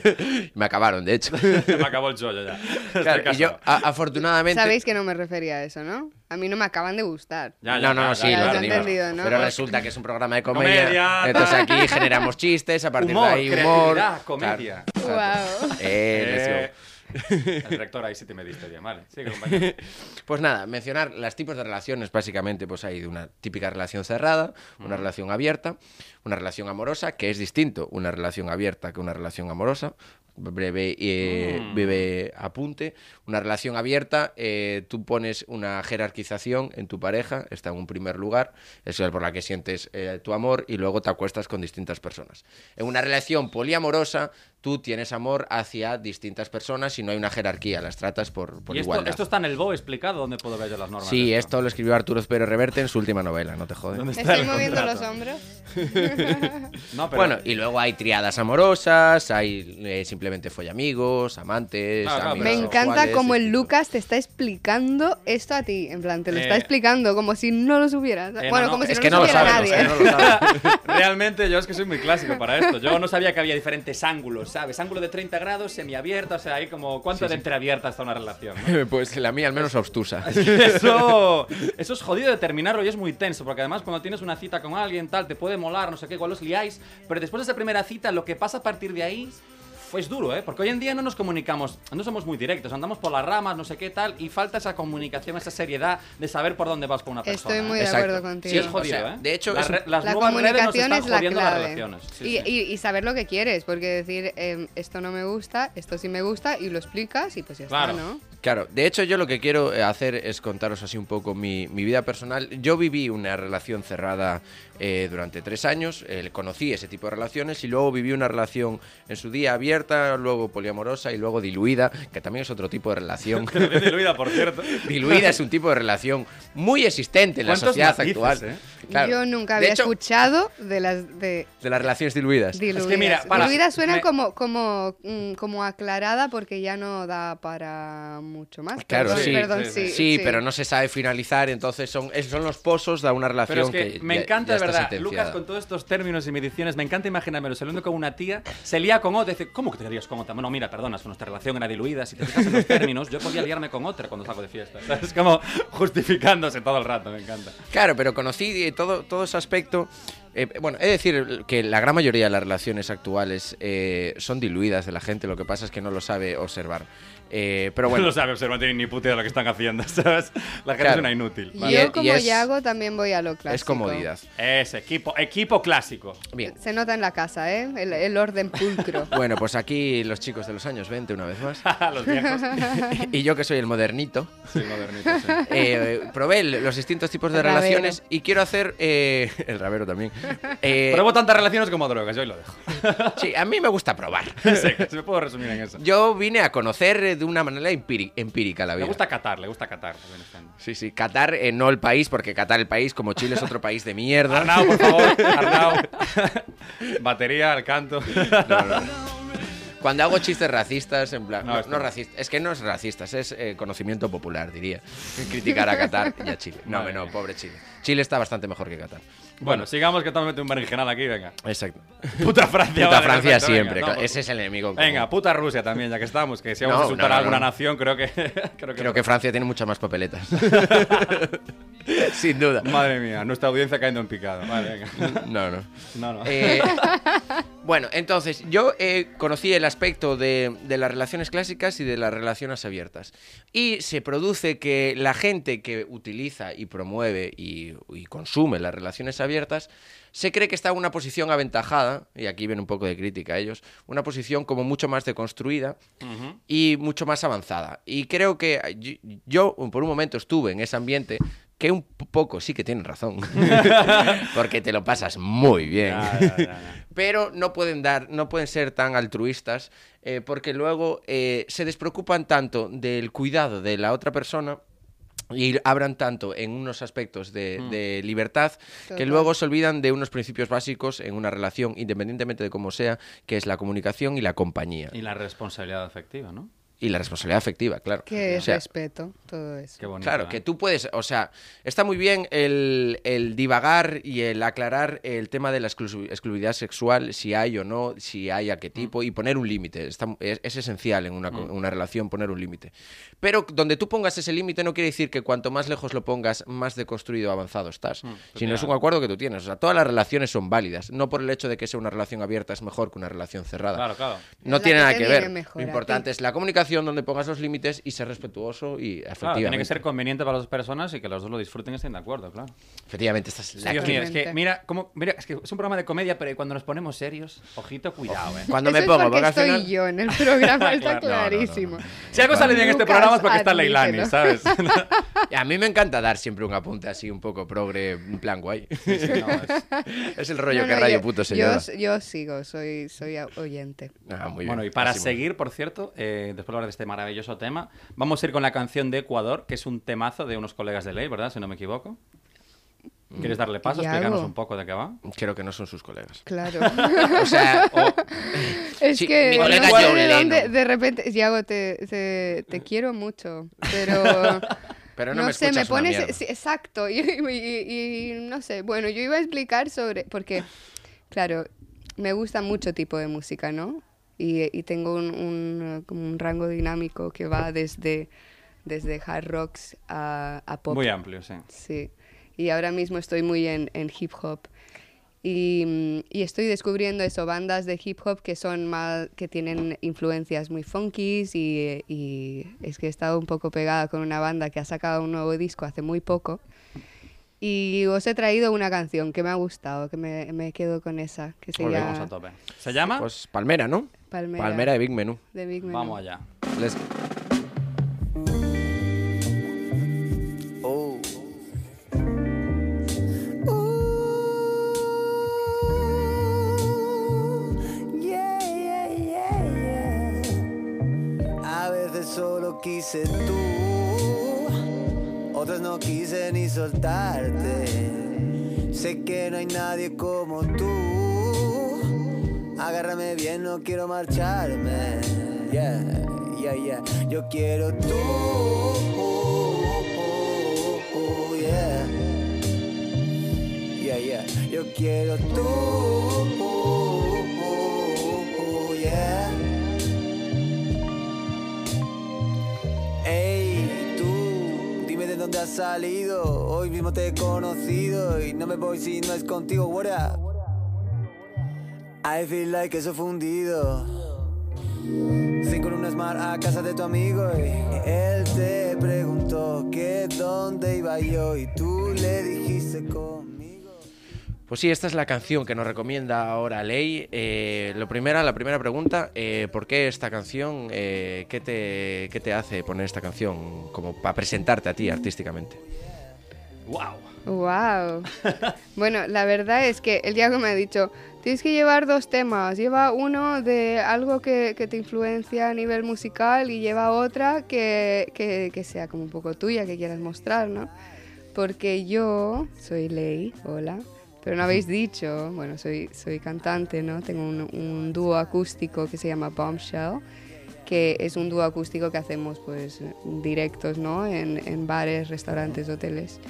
me acabaron, de hecho. Me acabó el chollo ya. Claro, y yo, a- afortunadamente. Sabéis que no me refería a eso, ¿no? A mí no me acaban de gustar. Ya, ya, no, no, ya, sí, ya, lo tenemos. entendido, ¿no? Pero resulta que es un programa de comedia. Comedia, entonces aquí generamos chistes, a partir Humor, de ahí humor. comedia. Claro. Wow. Eh, Eh, el rector ahí sí te me diste bien, vale. Sigue, compañero. Pues nada, mencionar los tipos de relaciones, básicamente, pues hay de una típica relación cerrada, una relación abierta, una relación amorosa, que es distinto una relación abierta que una relación amorosa. Breve, eh, Mm. breve apunte. Una relación abierta, eh, tú pones una jerarquización en tu pareja, está en un primer lugar, es por la que sientes eh, tu amor y luego te acuestas con distintas personas. En una relación poliamorosa, tú tienes amor hacia distintas personas y no hay una jerarquía, las tratas por, por ¿Y esto, igualdad. esto está en el BO explicado? ¿Dónde puedo ver yo las normas? Sí, de esto lo escribió Arturo Pérez Reverte en su última novela, no te jodes. ¿Dónde está Estoy moviendo contrato? los hombros. No, pero... Bueno, y luego hay triadas amorosas, hay eh, simplemente follamigos, amantes, amigos Me encanta como el Lucas te está explicando esto a ti. En plan, te lo está Eh, explicando como si no lo supieras. no, bueno, no, como si Es no que lo no lo supiera sabe, nadie. no lo sabe. Realmente yo es que soy muy clásico para esto. Yo no sabía que había diferentes ángulos, ¿sabes? Ángulo de 30 grados, semiabierta, o sea, hay como cuánto de entreabierta está una relación. ¿no? Pues la mía al menos obstusa. Eso, eso es jodido de terminarlo y es muy tenso, porque además cuando tienes una cita con alguien, tal, te puede molar, no sé qué, igual os liáis, pero después de esa primera cita, lo que pasa a partir de ahí pues duro, ¿eh? Porque hoy en día no nos comunicamos, no somos muy directos, andamos por las ramas, no sé qué tal, y falta esa comunicación, esa seriedad de saber por dónde vas con una persona. Estoy muy ¿eh? de Exacto. acuerdo contigo. Sí, es o jodido, sea, ¿eh? de hecho, las, es- re- las la nuevas redes nos comunicación están es la jodiendo las clave. relaciones. Sí, y, sí. y- y saber lo que quieres, porque decir em, esto no me gusta, esto sí me gusta, y lo explicas y pues ya Claro. está, ¿no? Claro, de hecho yo lo que quiero eh, hacer es contaros así un poco mi, mi vida personal. Yo viví una relación cerrada eh, durante tres años, eh, conocí ese tipo de relaciones y luego viví una relación en su día abierta, luego poliamorosa y luego diluida, que también es otro tipo de relación. Diluida, por cierto. diluida es un tipo de relación muy existente en la ¿Cuántos sociedad matices, actual. eh? Claro. Yo nunca De había hecho, escuchado de las de de las relaciones diluidas. diluidas. mira, para- diluidas suena me- como como mm, como aclarada porque ya no da para mucho más. Claro, perdón, sí, perdón, sí, sí, Sí, pero no se sabe finalizar, entonces son, son los pozos de una relación Pero es que, me ya- encanta, ya de verdad, sentenciada. Lucas, con todos estos términos y mediciones, me encanta imaginármelo saliendo con una tía, se lía con otra, dice, ¿cómo que te lias con otra? Bueno, mira, perdona, nuestra relación era diluida, si te fijas en los términos, yo podía liarme con otra cuando salgo de fiesta. Es como justificándose todo el rato, me encanta. Claro, pero conocí eh, todo, todo ese aspecto. eh, bueno, he de decir que la gran mayoría de las relaciones actuales eh, son diluidas de la gente, lo que pasa es que no lo sabe observar. Eh, pero No bueno, lo sabe observar, no tienen ni puta idea de lo que están haciendo, ¿sabes? La gente Claro. es una inútil. Yo Y es- y como es- Yago también voy a lo clásico. es comodidad. Es equipo, equipo clásico. Bien. Se nota en la casa, ¿eh? El, el orden pulcro. Bueno, pues aquí los chicos de los años 20 una vez más. Los viejos. y yo que soy el modernito, Sí, modernitos, sí. eh, probé los distintos tipos de El rabero. relaciones y quiero hacer... eh, el rabero también. Eh, Pruebo tantas relaciones como drogas, yo ahí lo dejo. sí, a mí me gusta probar. Sí, se me puedo resumir en eso. Yo vine a conocer de una manera empíri- empírica la Le vida. gusta Qatar, le gusta Qatar. Sí, sí, Qatar, eh, no el país, porque Qatar el país, como Chile es otro país de mierda. Arnau, por favor, Arnau. Batería al canto. Cuando hago chistes racistas, en plan. No, No, no no. racistas. Es que no es racistas, es eh, conocimiento popular, diría. Criticar a Qatar y a Chile. No, Madre no, pobre Chile. Chile está bastante mejor que Qatar. Bueno, sigamos que estamos metiendo un berenjenal aquí, venga. Exacto. Puta Francia. Puta vale, Francia perfecto, venga, siempre. no, Ese es el enemigo. común. Venga, puta Rusia también, ya que estamos, que si vamos No, a insultar no, a alguna nación, creo que... creo que, Creo que Francia tiene muchas más papeletas. Sin duda. Madre mía, nuestra audiencia cayendo en picado. Vale, venga. No, no. No, no. Eh, bueno, entonces, yo eh, conocí el aspecto de, de las relaciones clásicas y de las relaciones abiertas. Y se produce que la gente que utiliza y promueve y, y consume las relaciones abiertas se cree que está en una posición aventajada, y aquí viene un poco de crítica a ellos, una posición como mucho más deconstruida y mucho más avanzada. Y creo que yo, yo, por un momento estuve en ese ambiente que un poco sí que tienen razón, porque te lo pasas muy bien. Pero no pueden dar, no pueden ser tan altruistas, eh, porque luego eh, se despreocupan tanto del cuidado de la otra persona y abran tanto en unos aspectos de, Mm. de libertad que luego se olvidan de unos principios básicos en una relación, independientemente de cómo sea, que es la comunicación y la compañía. Y la responsabilidad afectiva, ¿no? Y la responsabilidad afectiva, claro. Que O es sea, respeto, todo eso. Qué bonito. Claro, ¿eh? que tú puedes, o sea, está muy bien el, el divagar y el aclarar el tema de la exclusi- exclusividad sexual, si hay o no, si hay a qué tipo, y poner un límite. Es, es esencial en una, co- una relación poner un límite. Pero donde tú pongas ese límite no quiere decir que cuanto más lejos lo pongas, más deconstruido o avanzado estás. sino es un acuerdo que tú tienes. O sea, todas las relaciones son válidas. No por el hecho de que sea una relación abierta es mejor que una relación cerrada. Claro, claro. No Es la tiene nada que ver. mejor Lo importante es la comunicación donde pongas los límites y ser respetuoso y Claro, efectivamente. tiene que ser conveniente para las dos personas y que los dos lo disfruten y estén de acuerdo, claro. Efectivamente, esta es la Dios mío, es que mira, cómo, mira, es que es un programa de comedia, pero cuando nos ponemos serios, ojito, cuidado, eh. Cuando Eso me es pongo, porque porque estoy final- yo en el programa, está Claro, no, no, no, no. clarísimo. Si algo sale bien en este programa es porque está Leilani. ¿sabes? A mí me encanta dar siempre un apunte así un poco progre, en plan guay. Sí, no, es- es el rollo No, que Radio yo- Puto se yo, yo sigo, soy, soy oyente. Ah, muy bien. Bueno, y para Así, seguir, por cierto, eh, después de hablar de este maravilloso tema, vamos a ir con la canción de Ecuador, que es un temazo de unos colegas de ley, ¿verdad? Si no me equivoco. ¿Quieres darle paso? ¿Qué Explícanos hago? un poco de qué va. Creo que no son sus colegas. Claro. O sea, es Sí, que mi no colega sé John de dónde- de repente, Yago, te, te, te quiero mucho, pero pero no, no, me sé, escuchas me pones sí, exacto y, y- y no sé, bueno, yo iba a explicar sobre porque claro, me gusta mucho tipo de música, ¿no? Y, y tengo un, un, rango dinámico que va desde desde hard rocks a, a pop. Muy amplio, sí. Sí, y ahora mismo estoy muy en, en hip hop. Y, y estoy descubriendo eso, bandas de hip hop que son más, que tienen influencias muy funkies y, y es que he estado un poco pegada con una banda que ha sacado un nuevo disco hace muy poco. Y os he traído una canción que me ha gustado, que me, me quedo con esa, que se Volvemos llama a tope. ¿Se llama? Pues Palmera, ¿no? Palmera. Palmera de Big Menú. de Big Menú. Vamos allá. Oh. Yeah, yeah, yeah, yeah. A veces solo quise tú, otras no quise ni soltarte. Sé que no hay nadie como tú. Agárrame bien, no quiero marcharme. Yeah, yeah, yeah. Yo quiero tú. Yeah. Yeah, yeah. Yo quiero tú. Salido. Hoy mismo te he conocido y no me voy si no es contigo, what up? I feel like eso fundido. Sin con un smart a casa de tu amigo y él te preguntó que dónde iba yo y tú le dijiste conmigo. Pues sí, esta es la canción que nos recomienda ahora Ley. Eh, lo primera, la primera pregunta, eh, ¿por qué esta canción? Eh, ¿qué, te, ¿Qué te hace poner esta canción como para presentarte a ti artísticamente? ¡Wow! Wow. bueno, la verdad es que el Diago me ha dicho, tienes que llevar dos temas. Lleva uno de algo que, que te influencia a nivel musical y lleva otra que, que, que sea como un poco tuya, que quieras mostrar, ¿no? Porque yo soy Ley, hola, pero no habéis dicho, bueno, soy, soy cantante, ¿no? Tengo un, un dúo acústico que se llama Bombshell que es un dúo acústico que hacemos pues directos ¿no? en, en bares, restaurantes, hoteles.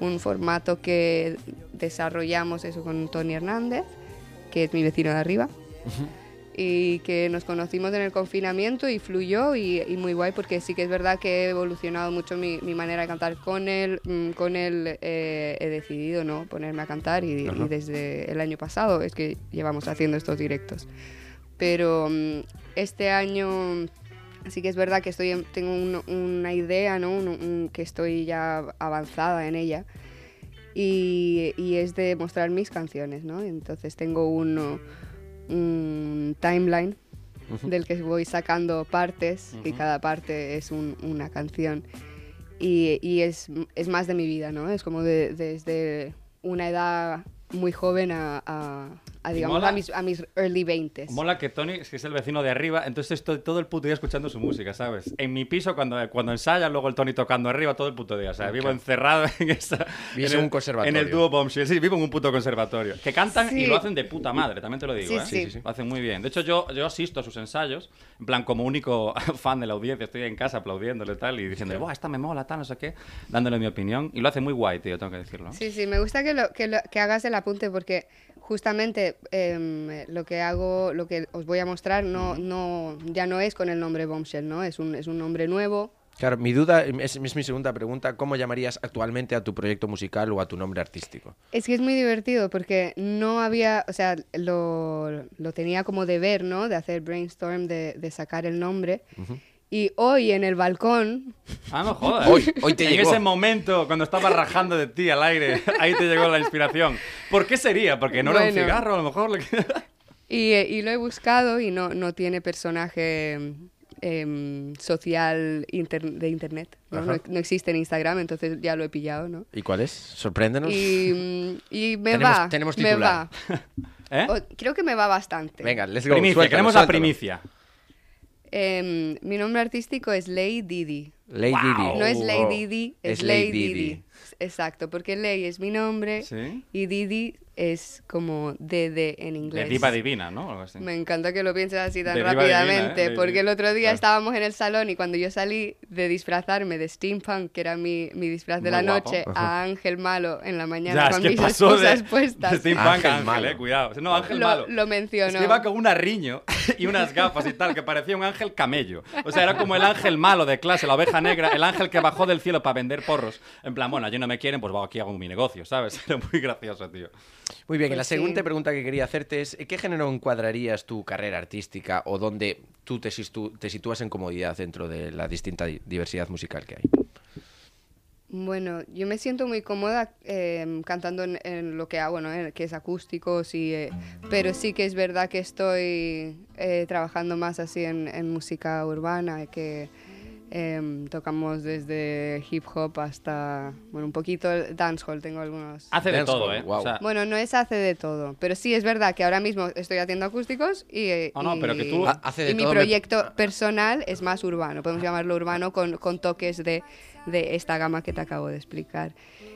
Un formato que desarrollamos eso con Tony Hernández, que es mi vecino de arriba, y que nos conocimos en el confinamiento y fluyó y, y muy guay porque sí que es verdad que he evolucionado mucho mi, mi manera de cantar con él, mm, con él eh, he decidido no ponerme a cantar y, y desde el año pasado es que llevamos haciendo estos directos pero mm, este año sí que es verdad que estoy en- tengo un- una idea, ¿no? Un- un- que estoy ya avanzada en ella y, y es de mostrar mis canciones, ¿no? Entonces tengo un, un timeline del que voy sacando partes y cada parte es un- una canción. Y, y es, es más de mi vida, ¿no? Es como de- desde una edad muy joven a, a- a, digamos, Mola. a mis, a mis early 20s. Mola que Tony es que es el vecino de arriba, entonces estoy todo el puto día escuchando su música, ¿sabes? En mi piso, cuando, cuando ensaya, luego el Tony tocando arriba todo el puto día. O sea, vivo encerrado en esa. Vives en un conservatorio. En el dúo Bombshell. Sí, vivo en un puto conservatorio. Que cantan y Sí. lo hacen de puta madre, también te lo digo, Sí, ¿eh? sí. Sí, sí, Lo hacen muy bien. De hecho, yo, yo asisto a sus ensayos, en plan, como único fan de la audiencia, estoy en casa aplaudiéndole tal y diciendo, ¡buah, esta me mola, tal, no sé qué! Dándole mi opinión. Y lo hace muy guay, tío, tengo que decirlo. Sí, sí, me gusta que, lo, que, lo- que hagas el apunte porque justamente em, lo que hago, lo que os voy a mostrar no, no, ya no es con el nombre Bombshell, ¿no? Es un, es un nombre nuevo. Claro, mi duda es, es mi segunda pregunta. ¿Cómo llamarías actualmente a tu proyecto musical o a tu nombre artístico? Es que es muy divertido porque no había, o sea, lo, lo tenía como deber, ¿no? De hacer brainstorm, de, de sacar el nombre. Y hoy en el balcón, Ah, no jodas. Hoy- hoy te en llegó. ese momento, cuando estaba rajando de ti al aire, ahí te llegó la inspiración. ¿Por qué sería? Porque no era un cigarro, a lo mejor. lo que- y, eh, y lo he buscado y no, no tiene personaje em, social inter- de internet, ¿no? Ajá. No, no existe en Instagram, entonces ya lo he pillado, ¿no? ¿Y cuál es? Sorpréndenos. Y, mm, y me Tenemos- va, tenemos me titular. va. ¿Eh? O- creo que me va bastante. Venga, let's go. Primicia, suéltalo, queremos la primicia. Em, mi nombre artístico es Ley Didi. Lady Di. No es Ley Oh, Didi, es, es Ley Lady Didi. Di. Exacto, porque Ley es mi nombre Sí. y Didi es como DD en De inglés. diva divina, ¿no? Algo así. Me encanta que lo pienses así tan De diva rápidamente, divina, ¿eh? porque el otro día Claro. estábamos en el salón y cuando yo salí de disfrazarme de steampunk, que era mi, mi disfraz de Muy la guapo. noche, a Ángel Malo en la mañana Ya, es con que mis pasó de, puestas, de Steampunk Ángel malo. eh, cuidado. No, Ángel lo, malo. lo mencionó. Es que iba con un arriño y unas gafas y tal, que parecía un ángel camello. O sea, era como el ángel malo de clase, la oveja negra, el ángel que bajó del cielo para vender porros. En plan, bueno, allí no me quieren, pues va, aquí hago mi negocio, ¿sabes? Era muy gracioso, tío. Muy bien, y Pues la sí. siguiente pregunta que quería hacerte es, ¿qué género encuadrarías tu carrera artística o dónde tú te, sitúas en comodidad dentro de la distinta di- diversidad musical que hay? Bueno, yo me siento muy cómoda eh, cantando en, en lo que hago, ¿no? En- que es acústico, sí, eh, pero sí que es verdad que estoy eh, trabajando más así en, en música urbana, que eh, tocamos desde hip hop hasta, bueno, un poquito dancehall, tengo algunos... Hace de todo, ¿eh? guau. O sea, Bueno, no es hace de todo, pero sí es verdad que ahora mismo estoy haciendo acústicos y, eh, No, y- pero que tú- Ha- hace de y mi todo, me- proyecto personal es más urbano, podemos llamarlo urbano con, con toques de, de esta gama que te acabo de explicar.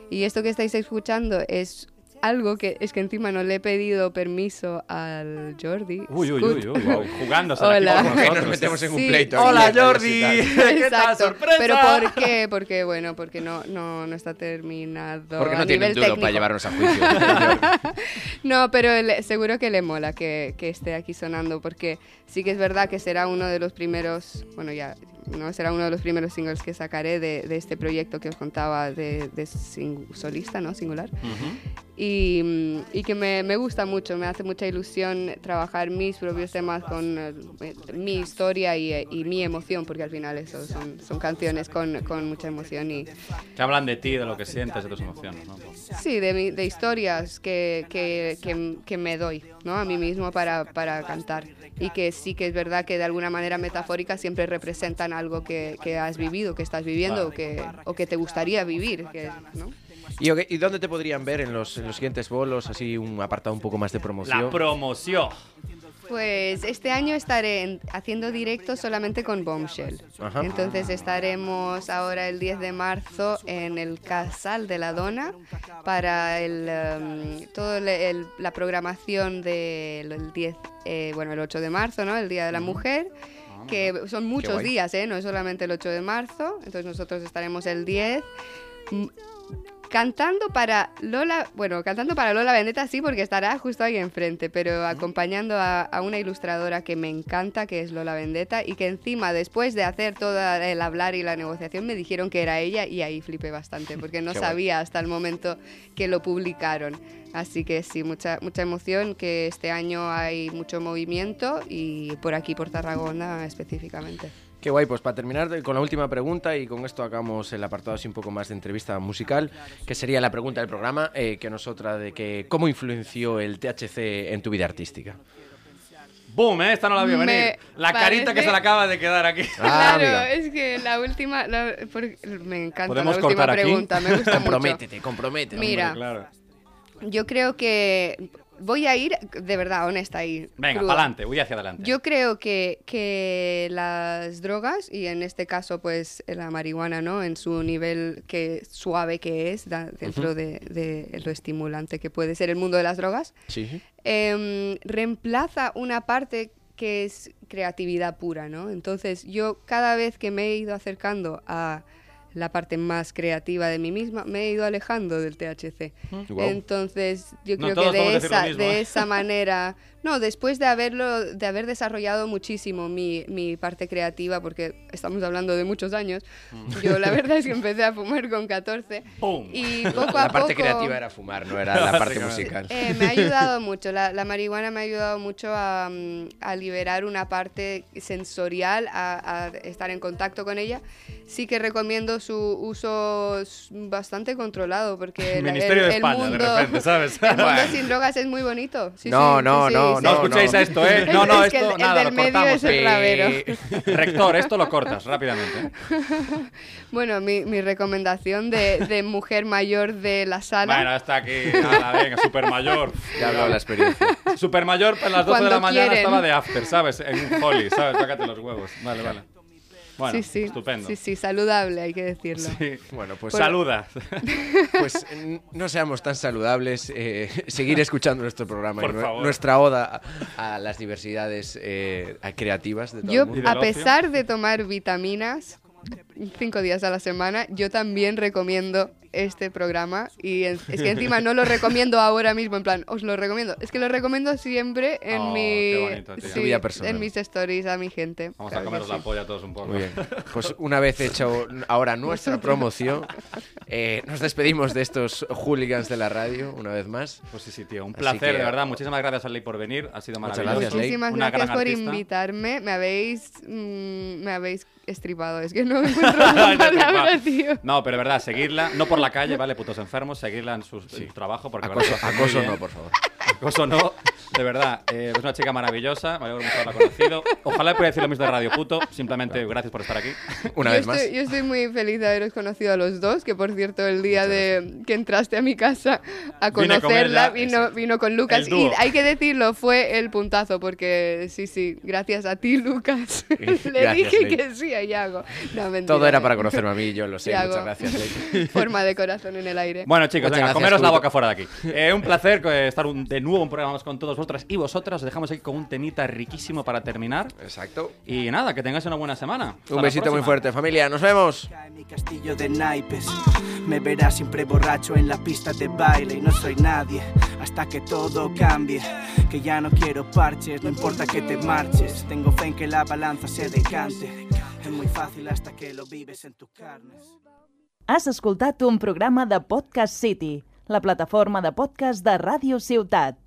Y esto que estáis escuchando es algo que es que encima no le he pedido permiso al Jordi. Uy, uy, uy, uy, uy, jugándose Hola. Que nos nosotros. metemos en un Sí. pleito. aquí Hola, Jordi. ¿Qué tal? ¡Sorpresa! Pero ¿por qué? Porque, bueno, porque no, no, no está terminado Porque a no tiene un nivel duro técnico. para llevarnos a juicio. No, pero le- seguro que le mola que, que esté aquí sonando, porque sí que es verdad que será uno de los primeros, bueno, ya, no será uno de los primeros singles que sacaré de, de este proyecto que os contaba de, de sing- solista, ¿no? Singular. Ujú. Y, mm, y que me, me gusta mucho, me hace mucha ilusión trabajar mis propios temas con eh, mi historia y, eh, y mi emoción, porque al final eso son, son canciones con, con mucha emoción y, Que hablan de ti, de lo que sientes, de tus emociones, ¿no? Sí, de, mi- de historias que, que, que- que me doy ¿no? a mí mismo para, para cantar. Y que sí que es verdad que de alguna manera metafórica siempre representan algo que, que has vivido, que estás viviendo o, que, o que te gustaría vivir. Que, ¿no? ¿Y, ok, ¿Y dónde te podrían ver en los, en los siguientes bolos? Así un apartado un poco más de promoción. La promoción. Pues este año estaré en- haciendo directo solamente con Bombshell. Ajá. Entonces estaremos ahora el 10 de marzo en el Casal de la Dona para el, um, todo el- el- la programación del 10, eh, bueno, el 8 de marzo, ¿no? El Día de la Mujer. Que son muchos días, ¿eh? No es solamente el 8 de marzo. Entonces nosotros estaremos el 10. Cantando para Lola, bueno, cantando para Lola Vendetta sí, porque estará justo ahí enfrente, pero acompañando a, a una ilustradora que me encanta, que es Lola Vendetta, y que encima, después de hacer todo el hablar y la negociación, me dijeron que era ella, y ahí flipé bastante, porque no Qué sabía hasta el momento que lo publicaron. Así que sí, mucha, mucha emoción, que este año hay mucho movimiento, y por aquí, por Tarragona específicamente. Qué guay, pues para terminar de- con la última pregunta y con esto acabamos el apartado así un poco más de entrevista musical, que sería la pregunta del programa, eh, que nos otra de que cómo influenció el THC en tu vida artística. ¡Boom! ¿eh? Esta no la vio Me venir. La carita que se le acaba de quedar aquí. Ah, claro, amiga. es que la última, la- me encanta ¿Podemos la última cortar aquí? pregunta, me gusta mucho. Comprométete, comprométete. Mira. Hombre, claro. Yo creo que voy a ir, de verdad, honesta ahí. Venga, para adelante, voy hacia adelante. Yo creo que, que las drogas, y en este caso, pues la marihuana, ¿no? En su nivel que suave que es, da- dentro de, de lo estimulante que puede ser el mundo de las drogas, Sí. em, reemplaza una parte que es creatividad pura, ¿no? Entonces yo cada vez que me he ido acercando a la parte más creativa de mí misma, me he ido alejando del THC. Guau. Entonces yo No creo que de esa, mismo, de ¿eh? esa manera, no, después de haberlo, de haber desarrollado muchísimo mi, mi parte creativa, porque estamos hablando de muchos años, Mm. yo la verdad es que empecé a fumar con 14 ¡Pum! y poco a La parte poco... creativa era fumar, no era la parte musical. Eh, me ha ayudado mucho, la, la marihuana me ha ayudado mucho a, mm, a liberar una parte sensorial, a, a estar en contacto con ella. Sí que recomiendo su uso bastante controlado porque el, Ministerio el- de el España, mundo, de repente, ¿sabes? el mundo Bueno. sin drogas es muy bonito. Sí, No, sí, no, sí, no, sí, No sí. escuchéis no. esto, ¿eh? No, no, Es esto el- el nada, del lo medio cortamos. es el rabero. Rector, esto lo cortas rápidamente. Bueno, mi, mi recomendación de, de mujer mayor de la sala. Bueno, está aquí. Ala, venga, super mayor. Ya hablo de la experiencia. Super mayor, a las 12 de la Cuando mañana quieren. estaba de after, ¿sabes? En un holly, ¿sabes? Sácate los huevos. Vale, vale. Bueno, sí, sí. estupendo. Sí, sí, saludable, hay que decirlo. Sí. Bueno, pues, Saluda. pues no seamos tan saludables. eh, seguir escuchando nuestro programa y Por nue- favor. nuestra oda a, a las diversidades eh, a- creativas de todo Yo, el mundo. a pesar de tomar vitaminas cinco días a la semana, yo también recomiendo este programa. Y en- es que encima no lo recomiendo ahora mismo, en plan, os lo recomiendo. Es que lo recomiendo siempre en, Oh, mi, qué bonito, tío. sí, vida personal. en mis stories a mi gente. Vamos Claro a comeros sí. la polla todos un poco. Muy bien. Pues una vez hecho ahora nuestra promoción, eh, nos despedimos de estos hooligans de la radio una vez más. Pues sí, sí, tío. Un placer, que- de verdad. Muchísimas gracias a Ley por venir. Ha sido Muchas maravilloso. gracias, Ley. Muchísimas Una gracias gran por artista. invitarme. Me habéis, mm, me habéis estripado. Es que no encuentro la Ay, te palabra, tío. No, pero de verdad, seguirla, no por la calle, ¿vale? Putos enfermos, seguirla en su, en su trabajo. Porque Acoso, acoso no, por favor. Acoso no, de verdad. eh, es una chica maravillosa, me alegro mucho haberla conocido. Ojalá pudiera decir lo mismo de Radio Puto. Simplemente gracias por estar aquí. Una yo vez más. estoy, Yo estoy muy feliz de haberos conocido a los dos, que por cierto el día de que entraste a mi casa a Vine con conocerla ella, vino, vino con Lucas. Y hay que decirlo, fue el puntazo, porque sí, sí, gracias a ti, Lucas. Le Gracias, dije que sí a Yago. No, mentira, Todo era para conocerme a mí, yo lo sé. Yago. Muchas gracias. Ley. Forma de corazón en el aire. Bueno, chicos, venga, gracias, comeros la boca fuera de aquí. Eh, un placer eh, estar un- de nuevo un programa más con todos vosotras y vosotras. Os dejamos aquí con un temita riquísimo para terminar. Exacto. Y nada, que tengáis una buena semana. Hasta Un besito muy fuerte, familia. Nos vemos. En mi castillo de naipes Me verás siempre borracho en la pista de baile Y no soy nadie hasta que todo cambie Que ya no quiero parches, no importa que te marches Tengo fe en que la balanza se decante Es muy fácil hasta que lo vives en tus carnes Has escoltat un programa de Podcast City, la plataforma de podcast de Ràdio Ciutat.